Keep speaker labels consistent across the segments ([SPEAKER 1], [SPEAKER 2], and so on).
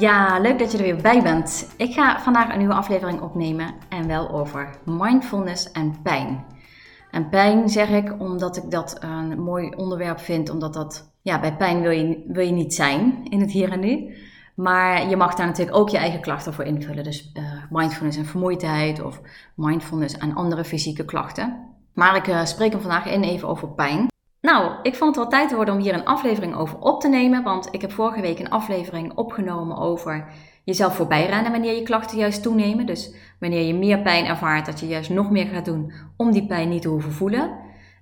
[SPEAKER 1] Ja, leuk dat je er weer bij bent. Ik ga vandaag een nieuwe aflevering opnemen en wel over mindfulness en pijn. En pijn zeg ik omdat ik dat een mooi onderwerp vind, omdat dat, ja, bij pijn wil je, wil je niet zijn in het hier en nu. Maar je mag daar natuurlijk ook je eigen klachten voor invullen. Dus uh, mindfulness en vermoeidheid of mindfulness en andere fysieke klachten. Maar ik uh, spreek hem vandaag in even over pijn. Nou, ik vond het wel tijd worden om hier een aflevering over op te nemen. Want ik heb vorige week een aflevering opgenomen over jezelf voorbijrennen wanneer je klachten juist toenemen. Dus wanneer je meer pijn ervaart, dat je juist nog meer gaat doen om die pijn niet te hoeven voelen.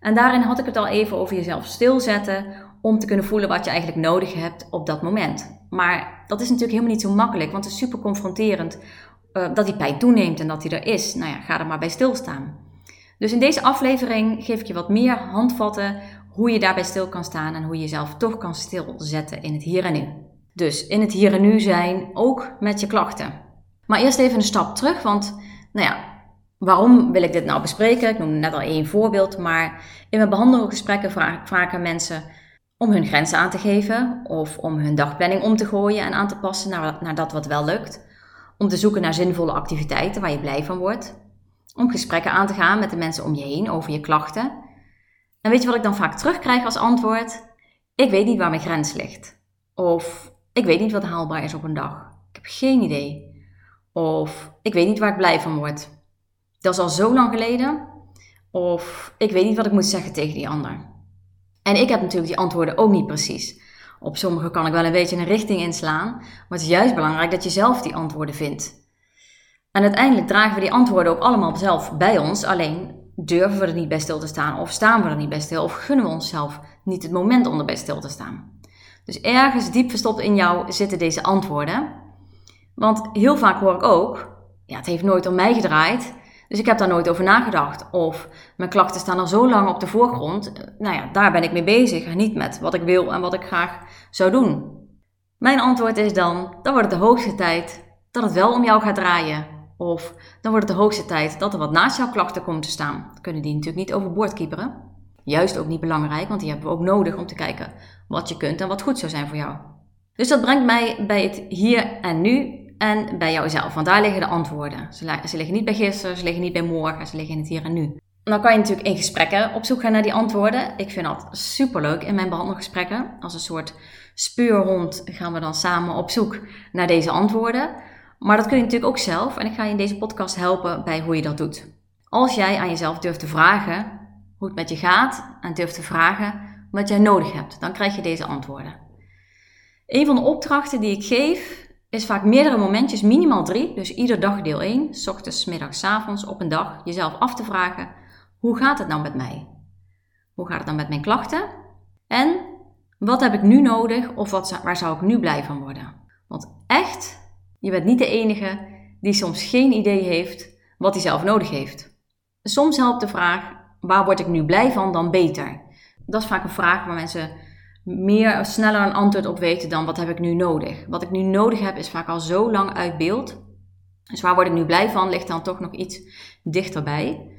[SPEAKER 1] En daarin had ik het al even over jezelf stilzetten om te kunnen voelen wat je eigenlijk nodig hebt op dat moment. Maar dat is natuurlijk helemaal niet zo makkelijk, want het is super confronterend uh, dat die pijn toeneemt en dat die er is. Nou ja, ga er maar bij stilstaan. Dus in deze aflevering geef ik je wat meer handvatten hoe je daarbij stil kan staan en hoe je jezelf toch kan stilzetten in het hier en nu. Dus in het hier en nu zijn, ook met je klachten. Maar eerst even een stap terug, want nou ja, waarom wil ik dit nou bespreken? Ik noemde net al één voorbeeld, maar in mijn behandelgesprekken vragen mensen om hun grenzen aan te geven of om hun dagplanning om te gooien en aan te passen naar, naar dat wat wel lukt. Om te zoeken naar zinvolle activiteiten waar je blij van wordt. Om gesprekken aan te gaan met de mensen om je heen over je klachten. En weet je wat ik dan vaak terugkrijg als antwoord? Ik weet niet waar mijn grens ligt. Of ik weet niet wat haalbaar is op een dag. Ik heb geen idee. Of ik weet niet waar ik blij van word. Dat is al zo lang geleden. Of ik weet niet wat ik moet zeggen tegen die ander. En ik heb natuurlijk die antwoorden ook niet precies. Op sommige kan ik wel een beetje een richting inslaan, maar het is juist belangrijk dat je zelf die antwoorden vindt. En uiteindelijk dragen we die antwoorden ook allemaal zelf bij ons, alleen durven we er niet bij stil te staan, of staan we er niet bij stil, of gunnen we onszelf niet het moment om erbij stil te staan. Dus ergens diep verstopt in jou zitten deze antwoorden. Want heel vaak hoor ik ook, ja, het heeft nooit om mij gedraaid, dus ik heb daar nooit over nagedacht. Of mijn klachten staan al zo lang op de voorgrond. Nou ja, daar ben ik mee bezig en niet met wat ik wil en wat ik graag zou doen. Mijn antwoord is dan, dan wordt het de hoogste tijd dat het wel om jou gaat draaien. Of dan wordt het de hoogste tijd dat er wat naast jouw klachten komt te staan. kunnen die natuurlijk niet overboord kieperen. Juist ook niet belangrijk, want die hebben we ook nodig om te kijken wat je kunt en wat goed zou zijn voor jou. Dus dat brengt mij bij het hier en nu en bij jouzelf. Want daar liggen de antwoorden. Ze, ze liggen niet bij gisteren, ze liggen niet bij morgen, ze liggen in het hier en nu. Dan kan je natuurlijk in gesprekken op zoek gaan naar die antwoorden. Ik vind dat superleuk in mijn behandelgesprekken. Als een soort speurhond gaan we dan samen op zoek naar deze antwoorden. Maar dat kun je natuurlijk ook zelf. En ik ga je in deze podcast helpen bij hoe je dat doet. Als jij aan jezelf durft te vragen hoe het met je gaat en durft te vragen wat jij nodig hebt, dan krijg je deze antwoorden. Een van de opdrachten die ik geef is vaak meerdere momentjes, minimaal drie, dus ieder dag deel 1, s ochtends, middags, avonds, op een dag, jezelf af te vragen, hoe gaat het nou met mij? Hoe gaat het dan met mijn klachten? En wat heb ik nu nodig of wat, waar zou ik nu blij van worden? Want echt, je bent niet de enige die soms geen idee heeft wat hij zelf nodig heeft. Soms helpt de vraag, waar word ik nu blij van dan beter? Dat is vaak een vraag waar mensen meer sneller een antwoord op weten dan wat heb ik nu nodig. Wat ik nu nodig heb is vaak al zo lang uit beeld. Dus waar word ik nu blij van, ligt dan toch nog iets dichterbij.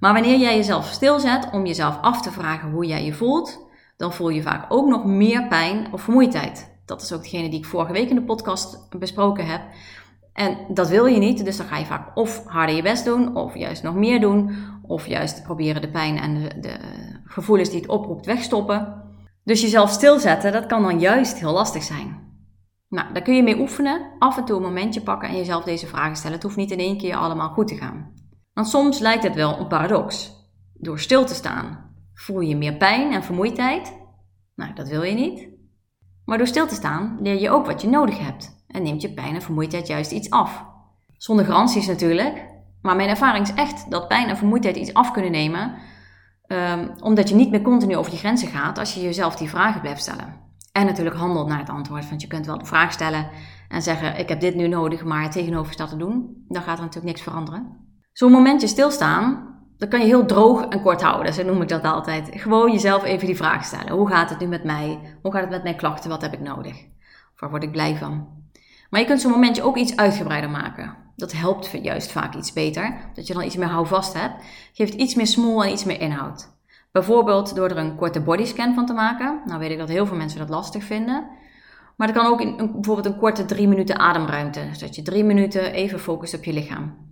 [SPEAKER 1] Maar wanneer jij jezelf stilzet om jezelf af te vragen hoe jij je voelt, dan voel je vaak ook nog meer pijn of vermoeidheid. Dat is ook degene die ik vorige week in de podcast besproken heb. En dat wil je niet, dus dan ga je vaak of harder je best doen, of juist nog meer doen, of juist proberen de pijn en de, de gevoelens die het oproept wegstoppen. Dus jezelf stilzetten, dat kan dan juist heel lastig zijn. Nou, daar kun je mee oefenen, af en toe een momentje pakken en jezelf deze vragen stellen. Het hoeft niet in één keer allemaal goed te gaan. Want soms lijkt het wel een paradox. Door stil te staan voel je meer pijn en vermoeidheid. Nou, dat wil je niet. Maar door stil te staan leer je ook wat je nodig hebt en neemt je pijn en vermoeidheid juist iets af. Zonder garanties natuurlijk, Maar mijn ervaring is echt dat pijn en vermoeidheid iets af kunnen nemen, ehm, omdat je niet meer continu over die grenzen gaat als je jezelf die vragen blijft stellen. En natuurlijk handelt naar het antwoord, want je kunt wel de vraag stellen en zeggen: Ik heb dit nu nodig, maar het tegenovergestelde doen. Dan gaat er natuurlijk niks veranderen. Zo'n momentje stilstaan, dat kan je heel droog en kort houden. Zo noem ik dat altijd. Gewoon jezelf even die vraag stellen: Hoe gaat het nu met mij? Hoe gaat het met mijn klachten? Wat heb ik nodig? Of waar word ik blij van? Maar je kunt zo'n momentje ook iets uitgebreider maken. Dat helpt juist vaak iets beter. Dat je dan iets meer houvast hebt. Geeft iets meer smoel en iets meer inhoud. Bijvoorbeeld door er een korte bodyscan van te maken. Nou weet ik dat heel veel mensen dat lastig vinden. Maar dat kan ook in bijvoorbeeld een korte drie minuten ademruimte. Zodat je drie minuten even focust op je lichaam.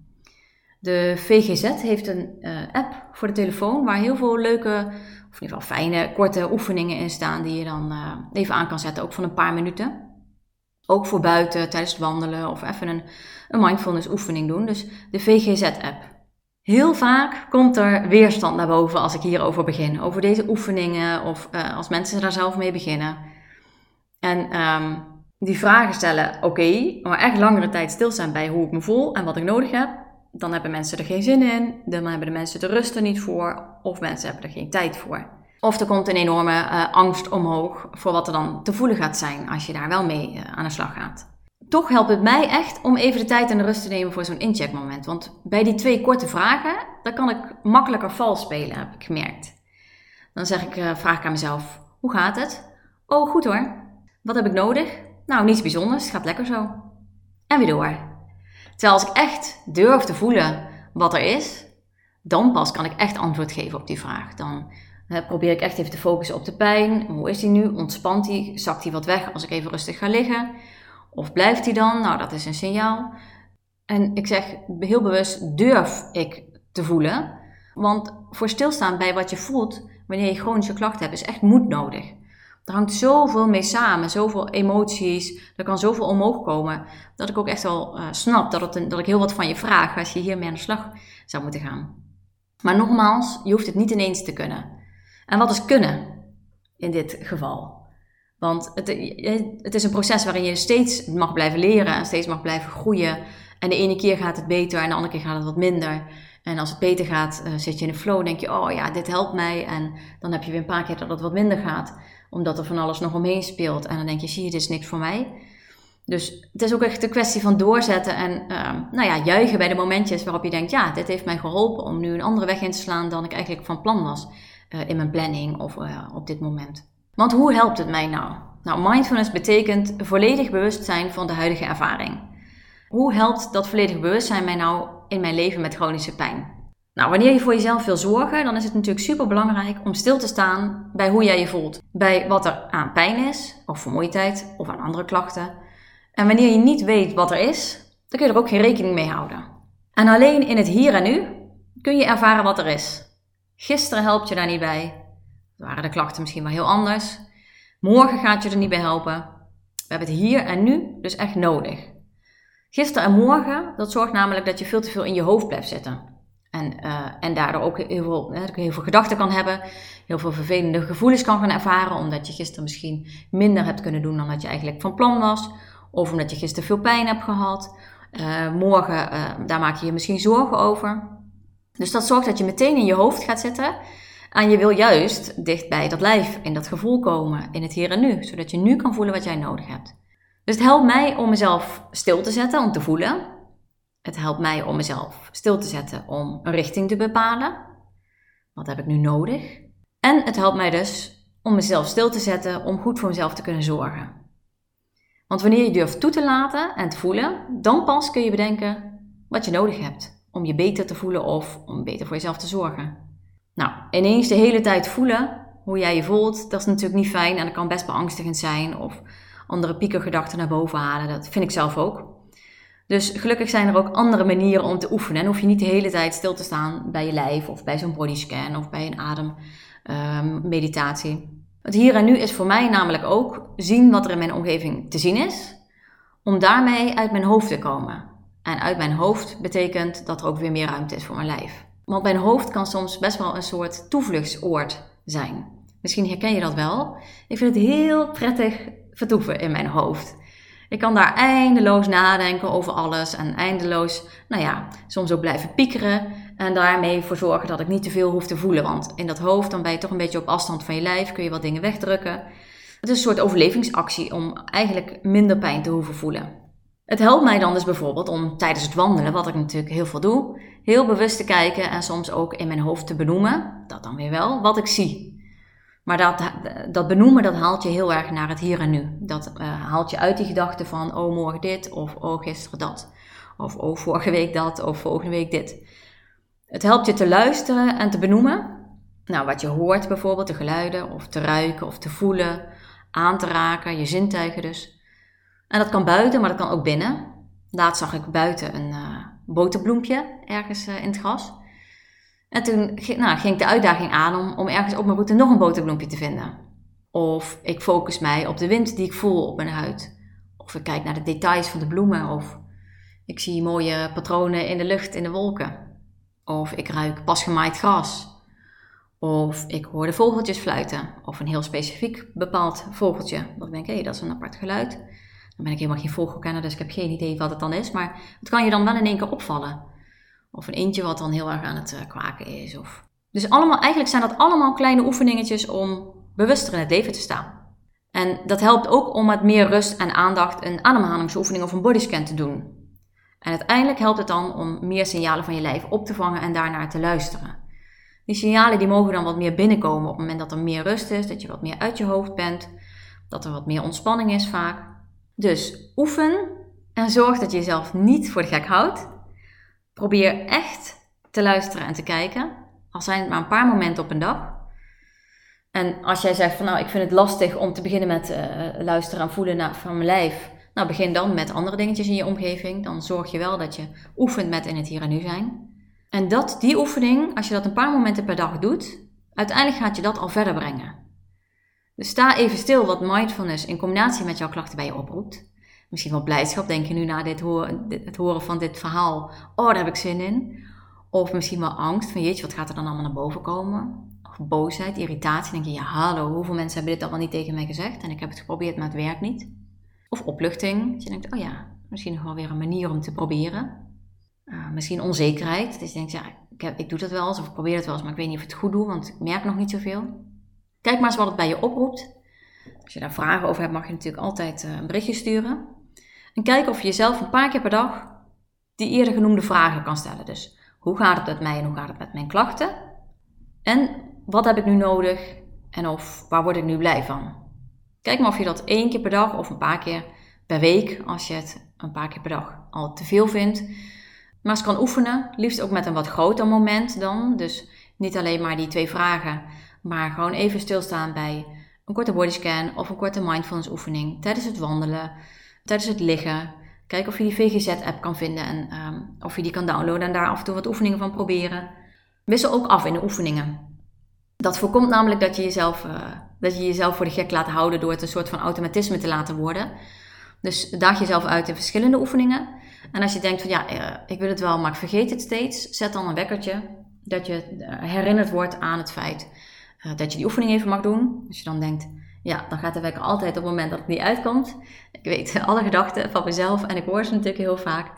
[SPEAKER 1] De VGZ heeft een uh, app voor de telefoon waar heel veel leuke, of in ieder geval fijne, korte oefeningen in staan die je dan uh, even aan kan zetten, ook van een paar minuten. Ook voor buiten, tijdens het wandelen of even een, een mindfulness oefening doen. Dus de VGZ-app. Heel vaak komt er weerstand naar boven als ik hierover begin. Over deze oefeningen of uh, als mensen daar zelf mee beginnen. En um, die vragen stellen, oké, maar echt langere tijd stilstaan bij hoe ik me voel en wat ik nodig heb. Dan hebben mensen er geen zin in, dan hebben de mensen de rust er niet voor of mensen hebben er geen tijd voor. Of er komt een enorme uh, angst omhoog voor wat er dan te voelen gaat zijn als je daar wel mee uh, aan de slag gaat. Toch helpt het mij echt om even de tijd en de rust te nemen voor zo'n incheckmoment. Want bij die twee korte vragen, daar kan ik makkelijker vals spelen, heb ik gemerkt. Dan zeg ik, uh, vraag ik aan mezelf, hoe gaat het? Oh, goed hoor. Wat heb ik nodig? Nou, niets bijzonders, het gaat lekker zo. En weer door. Terwijl als ik echt durf te voelen wat er is, dan pas kan ik echt antwoord geven op die vraag. Dan probeer ik echt even te focussen op de pijn. Hoe is die nu? Ontspant die? Zakt die wat weg als ik even rustig ga liggen? Of blijft die dan? Nou, dat is een signaal. En ik zeg heel bewust, durf ik te voelen. Want voor stilstaan bij wat je voelt, wanneer je chronische klachten hebt, is echt moed nodig. Er hangt zoveel mee samen, zoveel emoties, er kan zoveel omhoog komen, dat ik ook echt wel uh, snap dat, dat ik heel wat van je vraag als je hiermee aan de slag zou moeten gaan. Maar nogmaals, je hoeft het niet ineens te kunnen. En wat is kunnen in dit geval? Want het, het is een proces waarin je steeds mag blijven leren en steeds mag blijven groeien. En de ene keer gaat het beter en de andere keer gaat het wat minder. En als het beter gaat, uh, zit je in een flow, denk je, oh ja, dit helpt mij. En dan heb je weer een paar keer dat het wat minder gaat, omdat er van alles nog omheen speelt. En dan denk je, zie je, dit is niks voor mij. Dus het is ook echt een kwestie van doorzetten en uh, nou ja, juichen bij de momentjes waarop je denkt, ja, dit heeft mij geholpen om nu een andere weg in te slaan dan ik eigenlijk van plan was. Uh, in mijn planning of uh, op dit moment. Want hoe helpt het mij nou? Nou, mindfulness betekent volledig bewustzijn van de huidige ervaring. Hoe helpt dat volledig bewustzijn mij nou in mijn leven met chronische pijn? Nou, wanneer je voor jezelf wil zorgen, dan is het natuurlijk super belangrijk om stil te staan bij hoe jij je voelt. Bij wat er aan pijn is, of vermoeidheid, of aan andere klachten. En wanneer je niet weet wat er is, dan kun je er ook geen rekening mee houden. En alleen in het hier en nu kun je ervaren wat er is. Gisteren helpt je daar niet bij. Waren de klachten misschien wel heel anders. Morgen gaat je er niet bij helpen. We hebben het hier en nu dus echt nodig. Gisteren en morgen, dat zorgt namelijk dat je veel te veel in je hoofd blijft zitten. En, uh, en daardoor ook heel veel, heel veel gedachten kan hebben, heel veel vervelende gevoelens kan gaan ervaren, omdat je gisteren misschien minder hebt kunnen doen dan dat je eigenlijk van plan was, of omdat je gisteren veel pijn hebt gehad. Uh, morgen, uh, daar maak je je misschien zorgen over. Dus dat zorgt dat je meteen in je hoofd gaat zitten. En je wil juist dicht bij dat lijf, in dat gevoel komen, in het hier en nu. Zodat je nu kan voelen wat jij nodig hebt. Dus het helpt mij om mezelf stil te zetten, om te voelen. Het helpt mij om mezelf stil te zetten, om een richting te bepalen. Wat heb ik nu nodig? En het helpt mij dus om mezelf stil te zetten, om goed voor mezelf te kunnen zorgen. Want wanneer je durft toe te laten en te voelen, dan pas kun je bedenken wat je nodig hebt om je beter te voelen of om beter voor jezelf te zorgen. Nou, ineens de hele tijd voelen hoe jij je voelt, dat is natuurlijk niet fijn en dat kan best beangstigend zijn of andere piekergedachten naar boven halen. Dat vind ik zelf ook. Dus gelukkig zijn er ook andere manieren om te oefenen en hoef je niet de hele tijd stil te staan bij je lijf of bij zo'n bodyscan of bij een ademmeditatie. Um, het hier en nu is voor mij namelijk ook zien wat er in mijn omgeving te zien is, om daarmee uit mijn hoofd te komen. En uit mijn hoofd betekent dat er ook weer meer ruimte is voor mijn lijf. Want mijn hoofd kan soms best wel een soort toevluchtsoord zijn. Misschien herken je dat wel. Ik vind het heel prettig vertoeven in mijn hoofd. Ik kan daar eindeloos nadenken over alles en eindeloos, nou ja, soms ook blijven piekeren en daarmee voor zorgen dat ik niet te veel hoef te voelen. Want in dat hoofd, dan ben je toch een beetje op afstand van je lijf, kun je wat dingen wegdrukken. Het is een soort overlevingsactie om eigenlijk minder pijn te hoeven voelen. Het helpt mij dan dus bijvoorbeeld om tijdens het wandelen, wat ik natuurlijk heel veel doe, heel bewust te kijken en soms ook in mijn hoofd te benoemen, dat dan weer wel, wat ik zie. Maar dat, dat benoemen, dat haalt je heel erg naar het hier en nu. Dat uh, haalt je uit die gedachte van, oh morgen dit, of oh gisteren dat. Of oh vorige week dat, of volgende week dit. Het helpt je te luisteren en te benoemen. Nou, wat je hoort bijvoorbeeld, de geluiden, of te ruiken, of te voelen, aan te raken, je zintuigen dus. En dat kan buiten, maar dat kan ook binnen. Laatst zag ik buiten een uh, boterbloempje ergens uh, in het gras. En toen nou, ging ik de uitdaging aan om, om ergens op mijn route nog een boterbloempje te vinden. Of ik focus mij op de wind die ik voel op mijn huid. Of ik kijk naar de details van de bloemen. Of ik zie mooie patronen in de lucht, in de wolken. Of ik ruik pasgemaaid gras. Of ik hoor de vogeltjes fluiten. Of een heel specifiek bepaald vogeltje. Denk ik, hé, dat is een apart geluid. Dan ben ik helemaal geen vogelkenner, dus ik heb geen idee wat het dan is. Maar het kan je dan wel in één keer opvallen. Of een eentje wat dan heel erg aan het eh, kwaken is. Of... Dus allemaal, eigenlijk zijn dat allemaal kleine oefeningetjes om bewuster in het leven te staan. En dat helpt ook om met meer rust en aandacht een ademhalingsoefening of een bodyscan te doen. En uiteindelijk helpt het dan om meer signalen van je lijf op te vangen en daarnaar te luisteren. Die signalen die mogen dan wat meer binnenkomen op het moment dat er meer rust is, dat je wat meer uit je hoofd bent, dat er wat meer ontspanning is vaak. Dus oefen en zorg dat je jezelf niet voor de gek houdt. Probeer echt te luisteren en te kijken. Al zijn het maar een paar momenten op een dag. En als jij zegt van nou, ik vind het lastig om te beginnen met uh, luisteren en voelen naar, van mijn lijf. Nou, begin dan met andere dingetjes in je omgeving. Dan zorg je wel dat je oefent met in het hier en nu zijn. En dat, die oefening, als je dat een paar momenten per dag doet, uiteindelijk gaat je dat al verder brengen. Dus sta even stil wat mindfulness in combinatie met jouw klachten bij je oproept misschien wel blijdschap, denk je nu na dit horen, het horen van dit verhaal. Oh, daar heb ik zin in. Of misschien wel angst, van jeetje, wat gaat er dan allemaal naar boven komen? Of boosheid, irritatie, denk je, ja hallo, hoeveel mensen hebben dit allemaal niet tegen mij gezegd en ik heb het geprobeerd, maar het werkt niet. Of opluchting, dat je denkt, oh ja, misschien nog wel weer een manier om te proberen. Uh, misschien onzekerheid, dus je denkt, ja, ik, heb, ik doe dat wel eens of ik probeer het wel eens, maar ik weet niet of het goed doe, want ik merk nog niet zoveel. Kijk maar eens wat het bij je oproept. Als je daar vragen over hebt, mag je natuurlijk altijd uh, een berichtje sturen. En kijk of je jezelf een paar keer per dag die eerder genoemde vragen kan stellen. Dus hoe gaat het met mij en hoe gaat het met mijn klachten? En wat heb ik nu nodig en of waar word ik nu blij van? Kijk maar of je dat één keer per dag of een paar keer per week, als je het een paar keer per dag al te veel vindt. Maar eens kan oefenen, liefst ook met een wat groter moment dan. Dus niet alleen maar die twee vragen, maar gewoon even stilstaan bij een korte bodyscan of een korte mindfulness oefening tijdens het wandelen tijdens het liggen. Kijk of je die VGZ-app kan vinden en ehm, of je die kan downloaden en daar af en toe wat oefeningen van proberen. Wissel ook af in de oefeningen. Dat voorkomt namelijk dat je jezelf, uh, dat je jezelf voor de gek laat houden door het een soort van automatisme te laten worden. Dus daag jezelf uit in verschillende oefeningen. En als je denkt van ja, eh, ik wil het wel, maar ik vergeet het steeds, zet dan een wekkertje dat je eh, herinnerd wordt aan het feit dat je die oefening even mag doen. Als je dan denkt, ja, dan gaat de wekker altijd op het moment dat het niet uitkomt. Ik weet alle gedachten van mezelf en ik hoor ze natuurlijk heel vaak.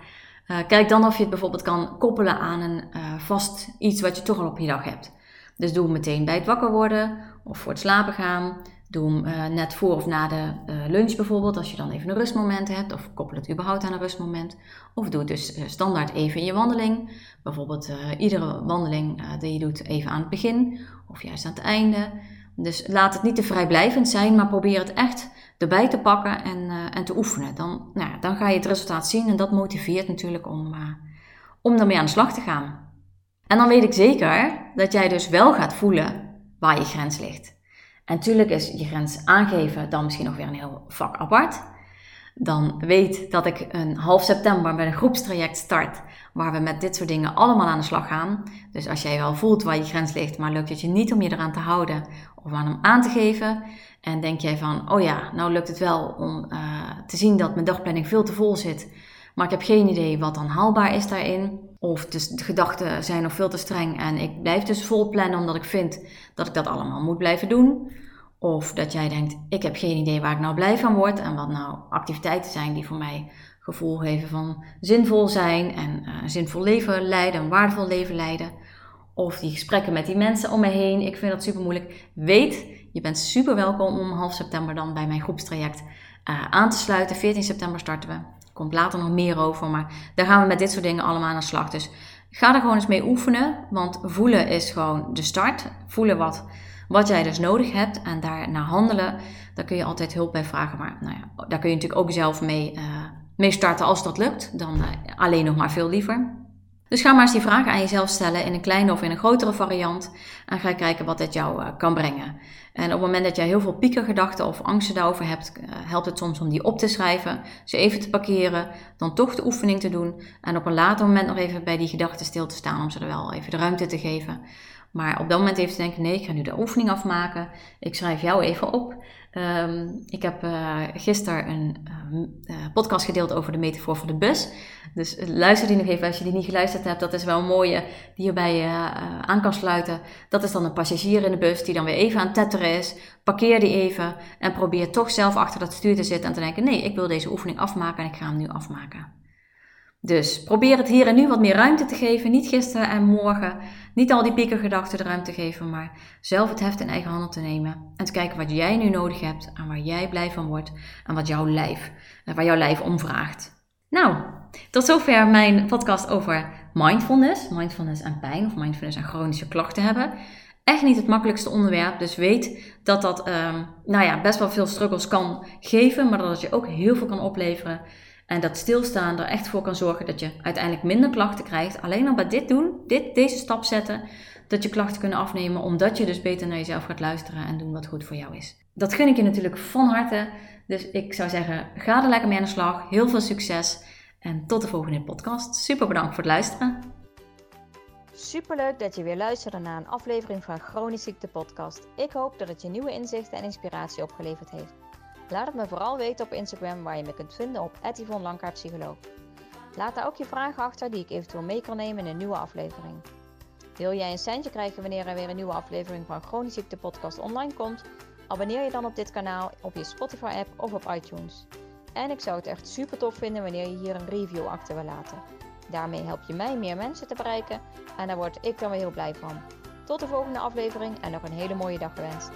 [SPEAKER 1] Uh, kijk dan of je het bijvoorbeeld kan koppelen aan een uh, vast iets wat je toch al op je dag hebt. Dus doe hem meteen bij het wakker worden of voor het slapen gaan. Doe hem uh, net voor of na de lunch bijvoorbeeld, als je dan even een rustmoment hebt. Of koppel het überhaupt aan een rustmoment. Of doe het dus standaard even in je wandeling. Bijvoorbeeld iedere wandeling die je doet even aan het begin of juist aan het einde. Dus laat het niet te vrijblijvend zijn, maar probeer het echt erbij te pakken en, uh, en te oefenen. Dan, nou dan ga je het resultaat zien en dat motiveert natuurlijk om, uh, om ermee aan de slag te gaan. En dan weet ik zeker dat jij dus wel gaat voelen waar je grens ligt. En natuurlijk is je grens aangeven dan misschien nog weer een heel vak apart. Dan weet dat ik een half september met een groepstraject start waar we met dit soort dingen allemaal aan de slag gaan. Dus als jij wel voelt waar je grens ligt, maar lukt het je niet om je eraan te houden of aan hem aan te geven. En denk jij van, oh ja, nou lukt het wel om uh, te zien dat mijn dagplanning veel te vol zit. Maar ik heb geen idee wat dan haalbaar is daarin. Of de, de gedachten zijn nog veel te streng en ik blijf dus vol plannen omdat ik vind dat ik dat allemaal moet blijven doen. Of dat jij denkt, ik heb geen idee waar ik nou blij van word en wat nou activiteiten zijn die voor mij gevoel geven van zinvol zijn en een zinvol leven leiden, een waardevol leven leiden. Of die gesprekken met die mensen om me heen. Ik vind dat super moeilijk. Weet, je bent super welkom om half september dan bij mijn groepstraject uh, aan te sluiten. 14 september starten we. Komt later nog meer over, maar daar gaan we met dit soort dingen allemaal aan de slag. Dus ga er gewoon eens mee oefenen, want voelen is gewoon de start. Voelen wat, wat jij dus nodig hebt en daarna handelen. Daar kun je altijd hulp bij vragen, maar nou ja, daar kun je natuurlijk ook zelf mee, uh, mee starten als dat lukt. Dan uh, alleen nog maar veel liever. Dus ga maar eens die vragen aan jezelf stellen in een kleine of in een grotere variant. En ga kijken wat dit jou uh, kan brengen. En op het moment dat jij heel veel piekergedachten of angsten daarover hebt, uh, helpt het soms om die op te schrijven, ze even te parkeren, dan toch de oefening te doen. En op een later moment nog even bij die gedachten stil te staan om ze er wel even de ruimte te geven. Maar op dat moment even te denken, nee, ik ga nu de oefening afmaken. Ik schrijf jou even op. Um, ik heb uh, gisteren een uh, podcast gedeeld over de metafoor voor de bus. Dus luister die nog even als je die niet geluisterd hebt. Dat is wel een mooie die je bij je aan kan sluiten. Dat is dan een passagier in de bus die dan weer even aan tetteren is. Parkeer die even en probeer toch zelf achter dat stuur te zitten en te denken: nee, ik wil deze oefening afmaken en ik ga hem nu afmaken. Dus probeer het hier en nu wat meer ruimte te geven. Niet gisteren en morgen. Niet al die piekergedachten de ruimte geven, maar zelf het heft in eigen handen te nemen. En te kijken wat jij nu nodig hebt en waar jij blij van wordt. En wat jouw lijf, eh, waar jouw lijf om vraagt. Nou, tot zover mijn podcast over mindfulness. Mindfulness en pijn of mindfulness en chronische klachten hebben. Echt niet het makkelijkste onderwerp, dus weet dat dat um, nou ja, best wel veel struggles kan geven, maar dat het je ook heel veel kan opleveren. En dat stilstaan er echt voor kan zorgen dat je uiteindelijk minder klachten krijgt. Alleen al bij dit doen, dit, deze stap zetten, dat je klachten kunnen afnemen. Omdat je dus beter naar jezelf gaat luisteren en doen wat goed voor jou is. Dat gun ik je natuurlijk van harte. Dus ik zou zeggen, ga er lekker mee aan de slag. Heel veel succes. En tot de volgende podcast. Super bedankt voor het luisteren.
[SPEAKER 2] Superleuk dat je weer luisterde naar een aflevering van Chronisch Ziekte Podcast. Ik hoop dat het je nieuwe inzichten en inspiratie opgeleverd heeft. Laat het me vooral weten op Instagram waar je me kunt vinden op Psycholoog. Laat daar ook je vragen achter die ik eventueel mee kan nemen in een nieuwe aflevering. Wil jij een centje krijgen wanneer er weer een nieuwe aflevering van Chronisch Ziekte Podcast online komt? Abonneer je dan op dit kanaal op je Spotify app of op iTunes. En ik zou het echt super tof vinden wanneer je hier een review achter wil laten. Daarmee help je mij meer mensen te bereiken en daar word ik dan weer heel blij van. Tot de volgende aflevering en nog een hele mooie dag gewenst.